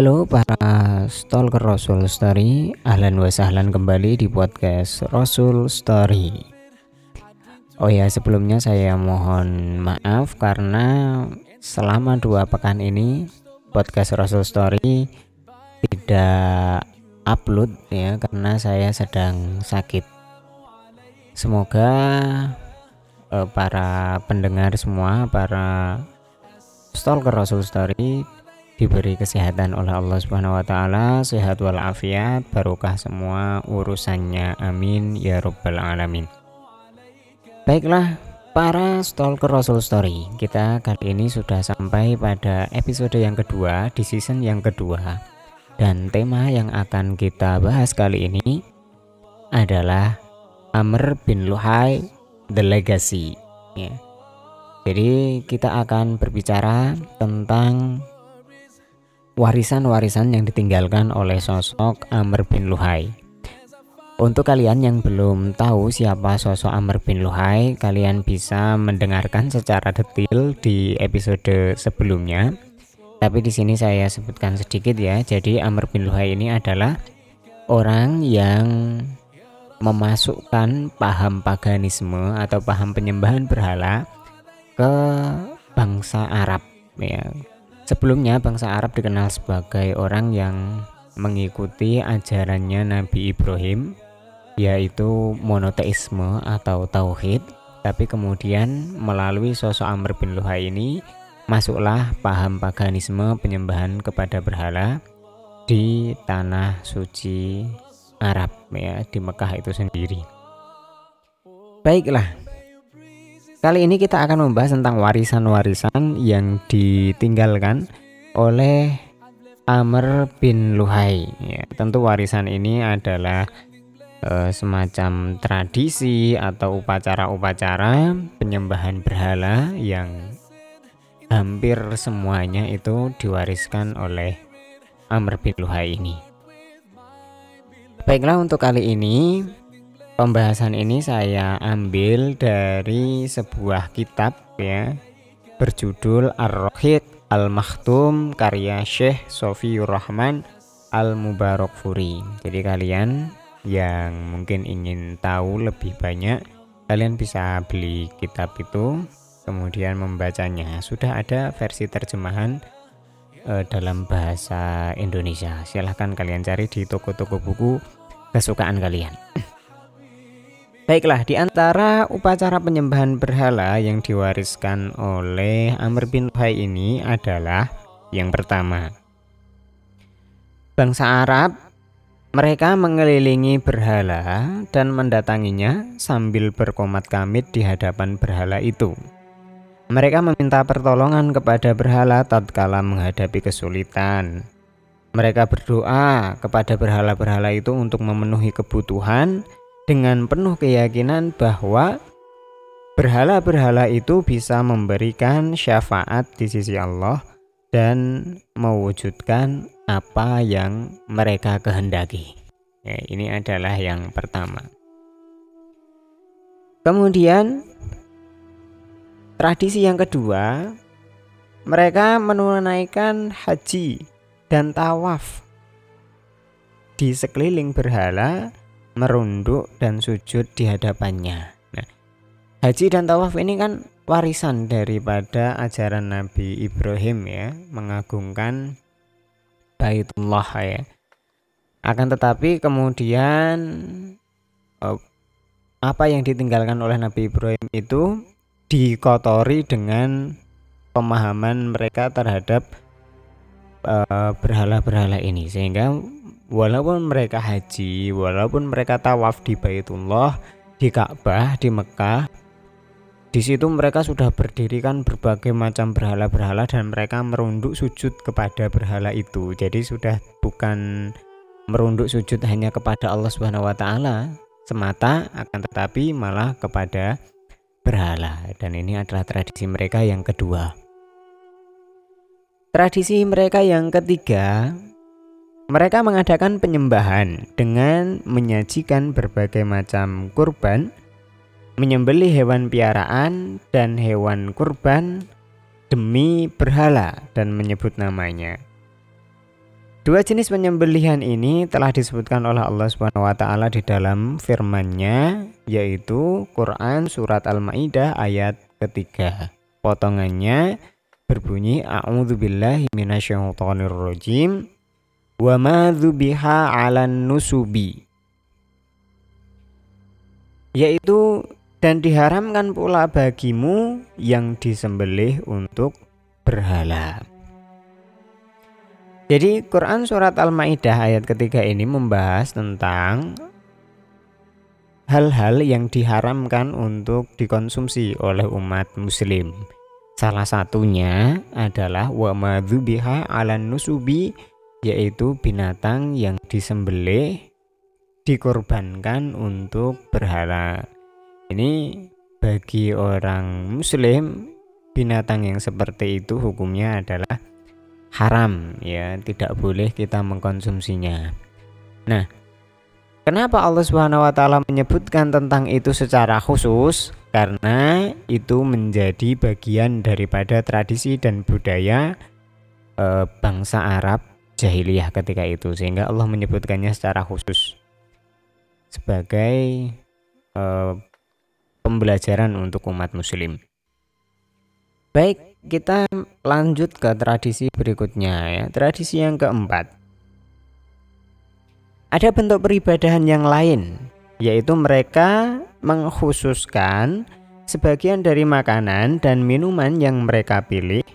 Halo para stalker Rasul Story Ahlan wa sahlan kembali di podcast Rasul Story. Oh ya sebelumnya saya mohon maaf karena selama dua pekan ini podcast Rasul Story tidak upload ya karena saya sedang sakit. Semoga eh, para pendengar semua para stalker Rasul Story diberi kesehatan oleh Allah Subhanahu wa taala, sehat walafiat, barokah semua urusannya. Amin ya rabbal alamin. Baiklah, para stalker Rasul Story, kita kali ini sudah sampai pada episode yang kedua di season yang kedua. Dan tema yang akan kita bahas kali ini adalah Amr bin Luhai The Legacy. Ya. Jadi kita akan berbicara tentang warisan-warisan yang ditinggalkan oleh sosok Amr bin Luhai. Untuk kalian yang belum tahu siapa sosok Amr bin Luhai, kalian bisa mendengarkan secara detail di episode sebelumnya. Tapi di sini saya sebutkan sedikit ya. Jadi Amr bin Luhai ini adalah orang yang memasukkan paham paganisme atau paham penyembahan berhala ke bangsa Arab ya Sebelumnya bangsa Arab dikenal sebagai orang yang mengikuti ajarannya Nabi Ibrahim yaitu monoteisme atau tauhid tapi kemudian melalui sosok Amr bin Luhai ini masuklah paham paganisme penyembahan kepada berhala di tanah suci Arab ya di Mekah itu sendiri. Baiklah, Kali ini kita akan membahas tentang warisan-warisan yang ditinggalkan oleh Amr bin Luhai. Ya, tentu warisan ini adalah e, semacam tradisi atau upacara-upacara penyembahan berhala yang hampir semuanya itu diwariskan oleh Amr bin Luhai ini. Baiklah untuk kali ini Pembahasan ini saya ambil dari sebuah kitab ya berjudul Ar-Rohid Al-Makhtum karya Syekh Sofiur Rahman Al-Mubarak Furi. Jadi kalian yang mungkin ingin tahu lebih banyak, kalian bisa beli kitab itu kemudian membacanya. Sudah ada versi terjemahan eh, dalam bahasa Indonesia. Silahkan kalian cari di toko-toko buku kesukaan kalian. Baiklah, di antara upacara penyembahan berhala yang diwariskan oleh Amr bin Luhai ini adalah yang pertama. Bangsa Arab mereka mengelilingi berhala dan mendatanginya sambil berkomat kamit di hadapan berhala itu. Mereka meminta pertolongan kepada berhala tatkala menghadapi kesulitan. Mereka berdoa kepada berhala-berhala itu untuk memenuhi kebutuhan dengan penuh keyakinan bahwa berhala-berhala itu bisa memberikan syafaat di sisi Allah dan mewujudkan apa yang mereka kehendaki. Ya, ini adalah yang pertama. Kemudian tradisi yang kedua, mereka menunaikan haji dan tawaf di sekeliling berhala merunduk dan sujud di hadapannya. Nah, haji dan tawaf ini kan warisan daripada ajaran Nabi Ibrahim ya, mengagungkan Baitullah ya. Akan tetapi kemudian eh, apa yang ditinggalkan oleh Nabi Ibrahim itu dikotori dengan pemahaman mereka terhadap eh, berhala-berhala ini sehingga walaupun mereka haji, walaupun mereka tawaf di Baitullah, di Ka'bah, di Mekah, di situ mereka sudah berdirikan berbagai macam berhala-berhala dan mereka merunduk sujud kepada berhala itu. Jadi sudah bukan merunduk sujud hanya kepada Allah Subhanahu wa taala semata akan tetapi malah kepada berhala dan ini adalah tradisi mereka yang kedua. Tradisi mereka yang ketiga, mereka mengadakan penyembahan dengan menyajikan berbagai macam kurban, menyembelih hewan piaraan dan hewan kurban demi berhala dan menyebut namanya. Dua jenis penyembelihan ini telah disebutkan oleh Allah Subhanahu wa taala di dalam firman-Nya yaitu Quran surat Al-Maidah ayat ketiga. Potongannya berbunyi a'udzubillahi minasyaitonirrajim wa ma dzubiha 'alan nusubi yaitu dan diharamkan pula bagimu yang disembelih untuk berhala. Jadi Quran surat Al-Maidah ayat ketiga ini membahas tentang hal-hal yang diharamkan untuk dikonsumsi oleh umat muslim. Salah satunya adalah wa madzubiha 'alan nusubi yaitu binatang yang disembelih dikorbankan untuk berhala. Ini bagi orang muslim binatang yang seperti itu hukumnya adalah haram ya tidak boleh kita mengkonsumsinya nah kenapa Allah Subhanahu wa taala menyebutkan tentang itu secara khusus karena itu menjadi bagian daripada tradisi dan budaya e, bangsa Arab jahiliyah ketika itu sehingga Allah menyebutkannya secara khusus sebagai e, pembelajaran untuk umat muslim baik kita lanjut ke tradisi berikutnya ya. Tradisi yang keempat. Ada bentuk peribadahan yang lain, yaitu mereka mengkhususkan sebagian dari makanan dan minuman yang mereka pilih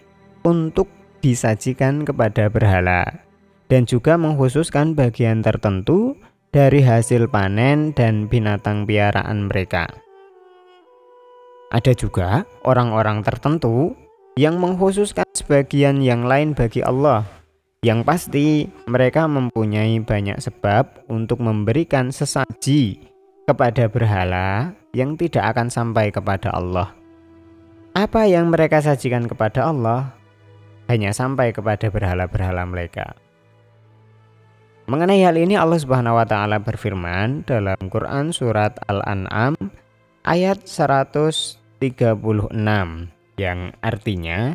untuk disajikan kepada berhala dan juga mengkhususkan bagian tertentu dari hasil panen dan binatang piaraan mereka. Ada juga orang-orang tertentu yang mengkhususkan sebagian yang lain bagi Allah. Yang pasti, mereka mempunyai banyak sebab untuk memberikan sesaji kepada berhala yang tidak akan sampai kepada Allah. Apa yang mereka sajikan kepada Allah hanya sampai kepada berhala-berhala mereka. Mengenai hal ini Allah Subhanahu wa taala berfirman dalam Quran surat Al-An'am ayat 136 yang artinya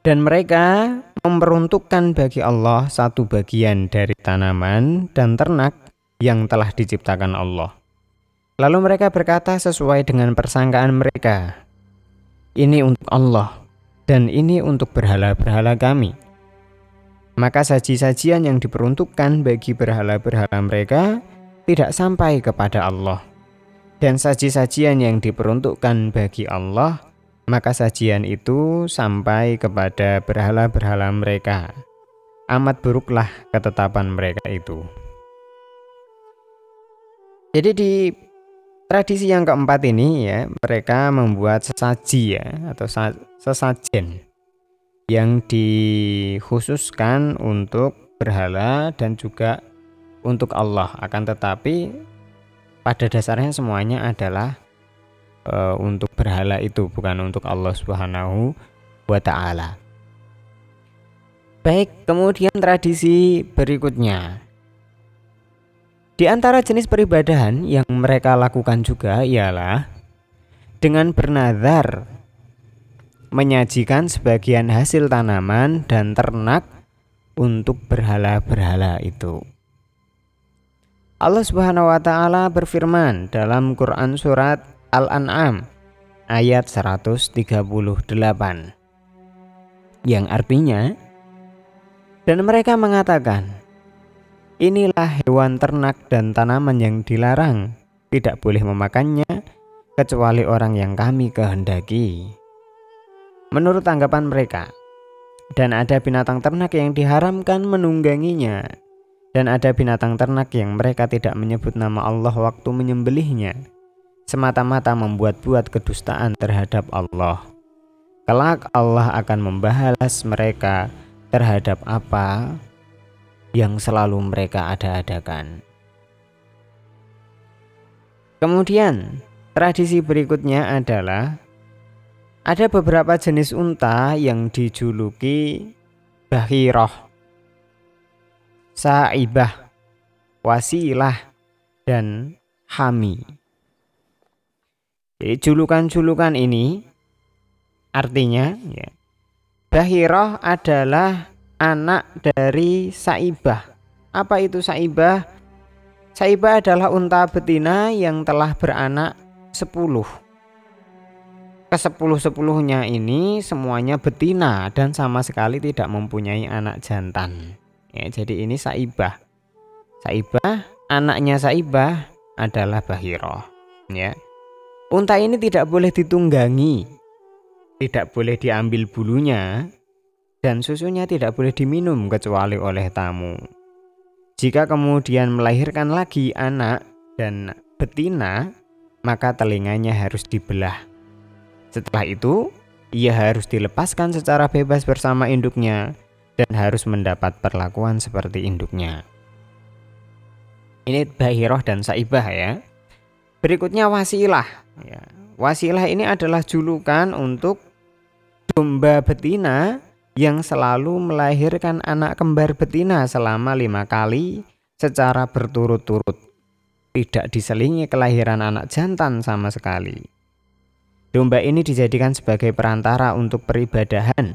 dan mereka memperuntukkan bagi Allah satu bagian dari tanaman dan ternak yang telah diciptakan Allah. Lalu mereka berkata sesuai dengan persangkaan mereka, "Ini untuk Allah dan ini untuk berhala-berhala kami." Maka saji-sajian yang diperuntukkan bagi berhala-berhala mereka tidak sampai kepada Allah dan saji-sajian yang diperuntukkan bagi Allah, maka sajian itu sampai kepada berhala-berhala mereka. Amat buruklah ketetapan mereka itu. Jadi di tradisi yang keempat ini ya, mereka membuat sesaji ya atau sesajen yang dikhususkan untuk berhala dan juga untuk Allah. Akan tetapi pada dasarnya semuanya adalah e, untuk berhala itu bukan untuk Allah Subhanahu wa taala. Baik, kemudian tradisi berikutnya. Di antara jenis peribadahan yang mereka lakukan juga ialah dengan bernazar menyajikan sebagian hasil tanaman dan ternak untuk berhala-berhala itu. Allah Subhanahu wa taala berfirman dalam Quran surat Al-An'am ayat 138 yang artinya dan mereka mengatakan inilah hewan ternak dan tanaman yang dilarang tidak boleh memakannya kecuali orang yang kami kehendaki menurut tanggapan mereka dan ada binatang ternak yang diharamkan menungganginya dan ada binatang ternak yang mereka tidak menyebut nama Allah waktu menyembelihnya, semata-mata membuat-buat kedustaan terhadap Allah. Kelak Allah akan membalas mereka terhadap apa yang selalu mereka ada-adakan. Kemudian tradisi berikutnya adalah ada beberapa jenis unta yang dijuluki bahiroh, saibah, wasilah, dan hami. Jadi julukan-julukan ini artinya ya, bahiroh adalah anak dari saibah. Apa itu saibah? Saibah adalah unta betina yang telah beranak 10 kesepuluh-sepuluhnya ini semuanya betina dan sama sekali tidak mempunyai anak jantan. Ya, jadi ini Saibah. Saibah, anaknya Saibah adalah Bahiro. Ya. Unta ini tidak boleh ditunggangi, tidak boleh diambil bulunya, dan susunya tidak boleh diminum kecuali oleh tamu. Jika kemudian melahirkan lagi anak dan betina, maka telinganya harus dibelah setelah itu, ia harus dilepaskan secara bebas bersama induknya dan harus mendapat perlakuan seperti induknya. Ini bahiroh dan saibah ya. Berikutnya wasilah. Ya. Wasilah ini adalah julukan untuk domba betina yang selalu melahirkan anak kembar betina selama lima kali secara berturut-turut. Tidak diselingi kelahiran anak jantan sama sekali. Domba ini dijadikan sebagai perantara untuk peribadahan.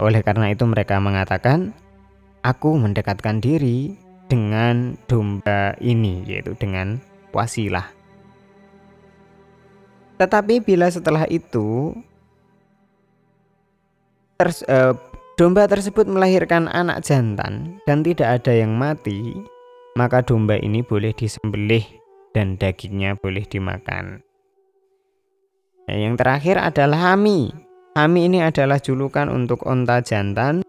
Oleh karena itu mereka mengatakan, aku mendekatkan diri dengan domba ini, yaitu dengan wasilah. Tetapi bila setelah itu Ters, uh, domba tersebut melahirkan anak jantan dan tidak ada yang mati, maka domba ini boleh disembelih dan dagingnya boleh dimakan. Nah, yang terakhir adalah hami. Hami ini adalah julukan untuk onta jantan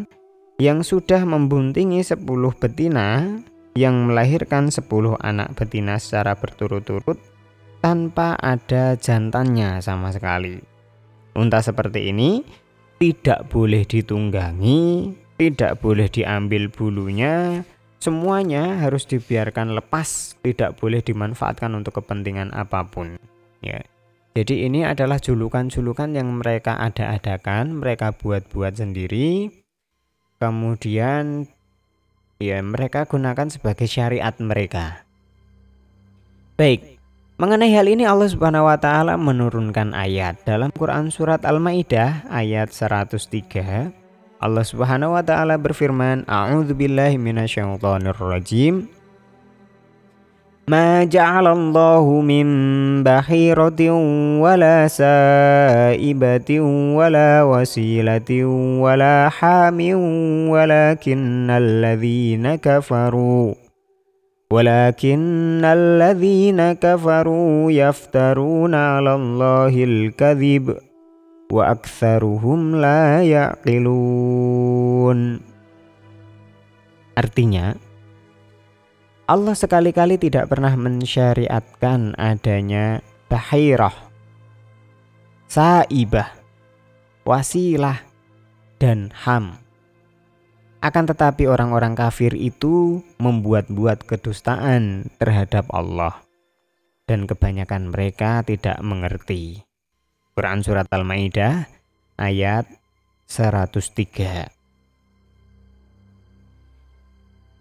yang sudah membuntingi 10 betina yang melahirkan 10 anak betina secara berturut-turut tanpa ada jantannya sama sekali. Unta seperti ini tidak boleh ditunggangi, tidak boleh diambil bulunya, semuanya harus dibiarkan lepas, tidak boleh dimanfaatkan untuk kepentingan apa pun. Ya. Jadi ini adalah julukan-julukan yang mereka ada-adakan, mereka buat-buat sendiri. Kemudian ya mereka gunakan sebagai syariat mereka. Baik, Mengenai hal ini Allah Subhanahu wa taala menurunkan ayat dalam Quran surat Al-Maidah ayat 103. Allah Subhanahu wa taala berfirman, "A'udzubillahi minasyaitonir rajim." ما جعل الله من بحيرة ولا سائبة ولا وسيلة ولا حام ولكن الذين كفروا ولكن الذين كفروا يفترون على الله الكذب وأكثرهم لا يعقلون. Artinya, Allah sekali-kali tidak pernah mensyariatkan adanya bahirah, saibah, wasilah, dan ham. Akan tetapi orang-orang kafir itu membuat-buat kedustaan terhadap Allah. Dan kebanyakan mereka tidak mengerti. Quran Surat Al-Ma'idah ayat 103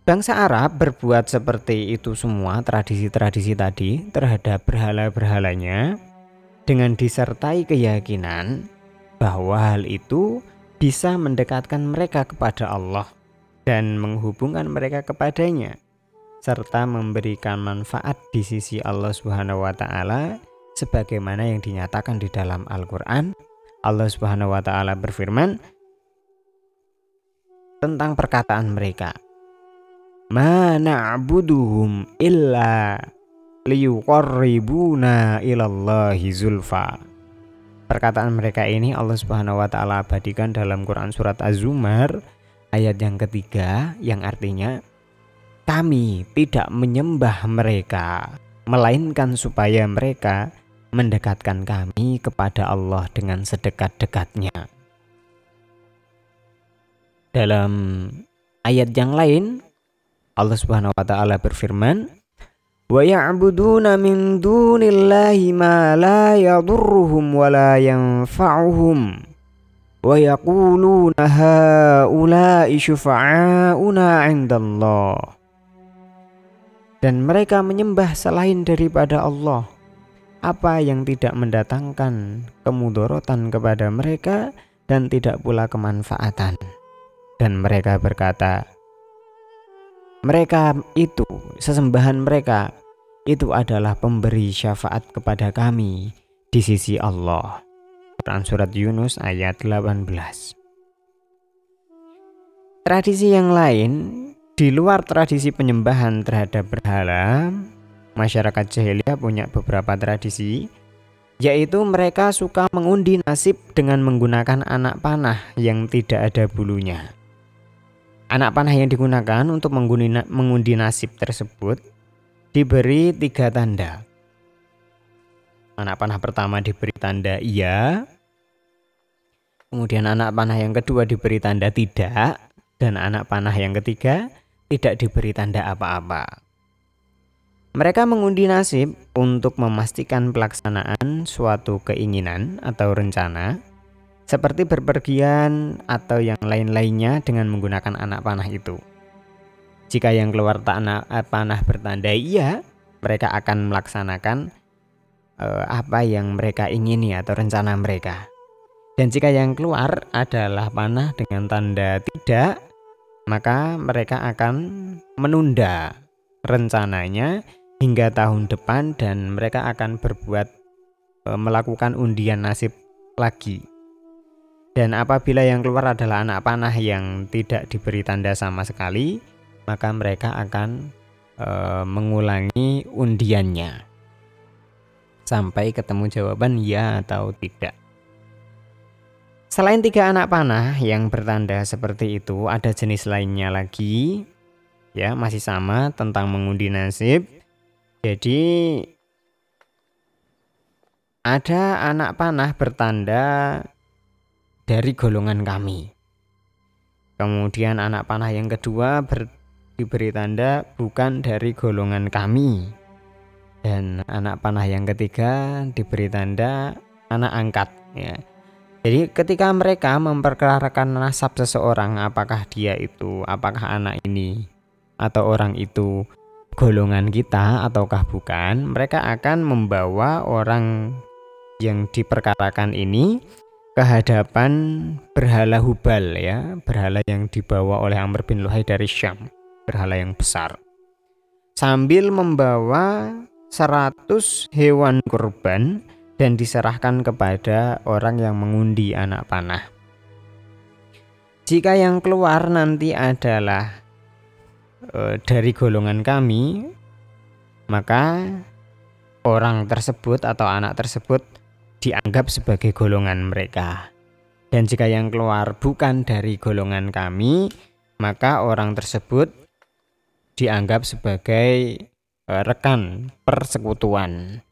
Bangsa Arab berbuat seperti itu semua tradisi-tradisi tadi terhadap berhala-berhalanya dengan disertai keyakinan bahwa hal itu bisa mendekatkan mereka kepada Allah dan menghubungkan mereka kepadanya serta memberikan manfaat di sisi Allah taala sebagaimana yang dinyatakan di dalam Al-Qur'an. Allah taala berfirman tentang perkataan mereka. Ma na'buduhum illa liyuqarribuna ilallahi zulfa. Perkataan mereka ini Allah Subhanahu wa taala abadikan dalam Quran surat Az-Zumar ayat yang ketiga yang artinya kami tidak menyembah mereka melainkan supaya mereka mendekatkan kami kepada Allah dengan sedekat-dekatnya. Dalam ayat yang lain Allah Subhanahu wa taala berfirman, wa ya'buduna min dunillahi ma la yadurruhum wa la yanfa'uhum wa yaquluna haula'i syufa'auna 'indallah. Dan mereka menyembah selain daripada Allah. Apa yang tidak mendatangkan kemudorotan kepada mereka dan tidak pula kemanfaatan? Dan mereka berkata mereka itu sesembahan mereka itu adalah pemberi syafaat kepada kami di sisi Allah. Quran Surat Yunus ayat 18 Tradisi yang lain di luar tradisi penyembahan terhadap berhala, masyarakat jahiliyah punya beberapa tradisi yaitu mereka suka mengundi nasib dengan menggunakan anak panah yang tidak ada bulunya. Anak panah yang digunakan untuk mengundi nasib tersebut diberi tiga tanda. Anak panah pertama diberi tanda iya, kemudian anak panah yang kedua diberi tanda tidak, dan anak panah yang ketiga tidak diberi tanda apa-apa. Mereka mengundi nasib untuk memastikan pelaksanaan suatu keinginan atau rencana, seperti berpergian atau yang lain-lainnya dengan menggunakan anak panah itu. Jika yang keluar tanah eh, panah bertanda iya, mereka akan melaksanakan uh, apa yang mereka ingini atau rencana mereka. Dan jika yang keluar adalah panah dengan tanda tidak, maka mereka akan menunda rencananya hingga tahun depan dan mereka akan berbuat uh, melakukan undian nasib lagi. Dan apabila yang keluar adalah anak panah yang tidak diberi tanda sama sekali, maka mereka akan e, mengulangi undiannya sampai ketemu jawaban ya atau tidak. Selain tiga anak panah yang bertanda seperti itu, ada jenis lainnya lagi, ya masih sama tentang mengundi nasib. Jadi ada anak panah bertanda dari golongan kami. Kemudian anak panah yang kedua ber, diberi tanda bukan dari golongan kami. Dan anak panah yang ketiga diberi tanda anak angkat ya. Jadi ketika mereka memperkarakan nasab seseorang apakah dia itu apakah anak ini atau orang itu golongan kita ataukah bukan, mereka akan membawa orang yang diperkarakan ini ke hadapan berhala Hubal ya, berhala yang dibawa oleh Amr bin Luhai dari Syam berhala yang besar. Sambil membawa 100 hewan kurban dan diserahkan kepada orang yang mengundi anak panah. Jika yang keluar nanti adalah e, dari golongan kami, maka orang tersebut atau anak tersebut dianggap sebagai golongan mereka. Dan jika yang keluar bukan dari golongan kami, maka orang tersebut dianggap sebagai uh, rekan persekutuan.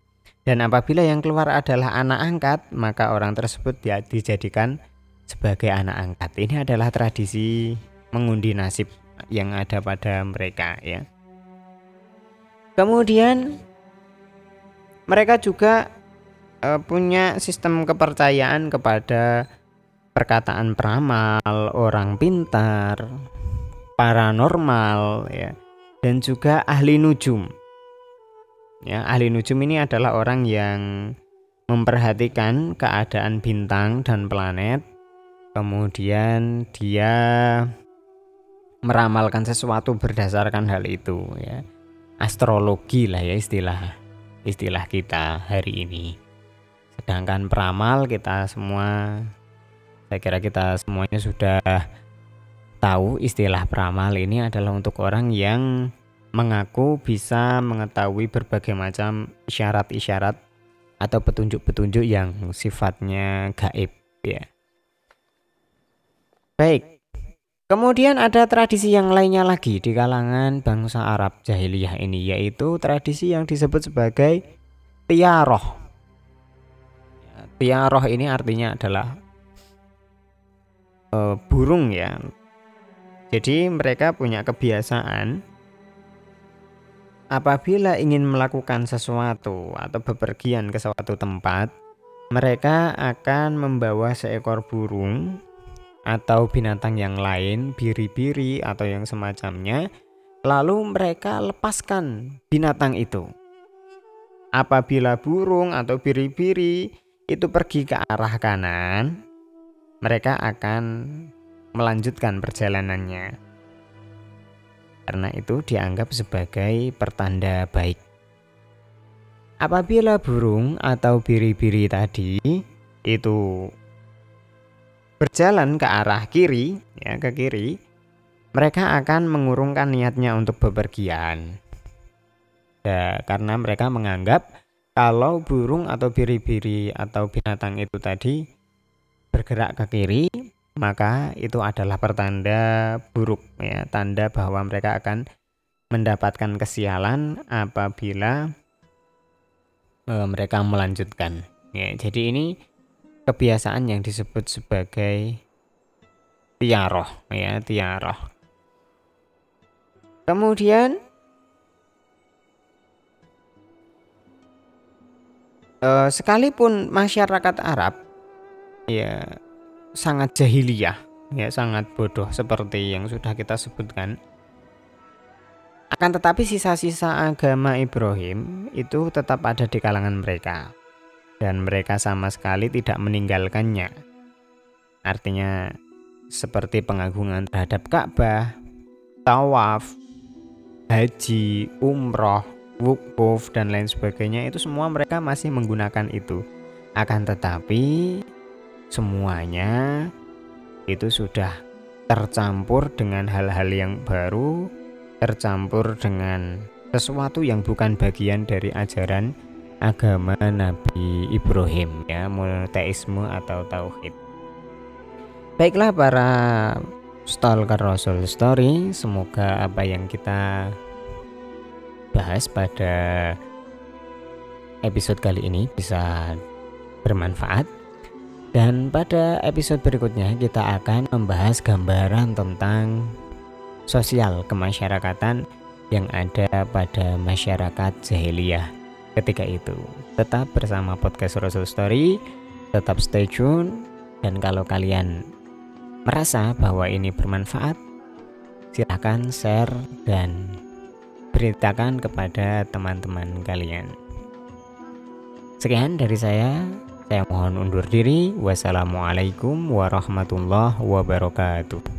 Dan apabila yang keluar adalah anak angkat, maka orang tersebut dijadikan sebagai anak angkat. Ini adalah tradisi mengundi nasib yang ada pada mereka ya. Kemudian mereka juga uh, punya sistem kepercayaan kepada perkataan peramal, orang pintar, paranormal ya dan juga ahli nujum. Ya, ahli nujum ini adalah orang yang memperhatikan keadaan bintang dan planet. Kemudian dia meramalkan sesuatu berdasarkan hal itu ya. Astrologi lah ya istilah istilah kita hari ini. Sedangkan peramal kita semua saya kira kita semuanya sudah tahu istilah peramal ini adalah untuk orang yang mengaku bisa mengetahui berbagai macam isyarat-isyarat atau petunjuk-petunjuk yang sifatnya gaib ya. Baik. Kemudian ada tradisi yang lainnya lagi di kalangan bangsa Arab jahiliyah ini yaitu tradisi yang disebut sebagai tiaroh. Tiaroh ini artinya adalah uh, burung ya jadi mereka punya kebiasaan apabila ingin melakukan sesuatu atau bepergian ke suatu tempat, mereka akan membawa seekor burung atau binatang yang lain, biri-biri atau yang semacamnya, lalu mereka lepaskan binatang itu. Apabila burung atau biri-biri itu pergi ke arah kanan, mereka akan melanjutkan perjalanannya karena itu dianggap sebagai pertanda baik. Apabila burung atau biri-biri tadi itu berjalan ke arah kiri, ya ke kiri, mereka akan mengurungkan niatnya untuk bepergian. Ya, karena mereka menganggap kalau burung atau biri-biri atau binatang itu tadi bergerak ke kiri, maka itu adalah pertanda buruk ya, tanda bahwa mereka akan mendapatkan kesialan apabila e, mereka melanjutkan. Ya, jadi ini kebiasaan yang disebut sebagai tiaroh ya, tiaroh. Kemudian e, sekalipun masyarakat Arab ya sangat jahiliyah, ya sangat bodoh seperti yang sudah kita sebutkan. Akan tetapi sisa-sisa agama Ibrahim itu tetap ada di kalangan mereka dan mereka sama sekali tidak meninggalkannya. Artinya seperti pengagungan terhadap Ka'bah, tawaf, haji, umroh, wukuf dan lain sebagainya itu semua mereka masih menggunakan itu. Akan tetapi semuanya itu sudah tercampur dengan hal-hal yang baru, tercampur dengan sesuatu yang bukan bagian dari ajaran agama Nabi Ibrahim ya, monoteisme atau tauhid. Baiklah para stalker Rasul Story, semoga apa yang kita bahas pada episode kali ini bisa bermanfaat dan pada episode berikutnya kita akan membahas gambaran tentang sosial kemasyarakatan yang ada pada masyarakat jahiliyah ketika itu. Tetap bersama podcast Rasul Story, tetap stay tune dan kalau kalian merasa bahwa ini bermanfaat, silahkan share dan beritakan kepada teman-teman kalian. Sekian dari saya. Saya mohon undur diri. Wassalamualaikum warahmatullahi wabarakatuh.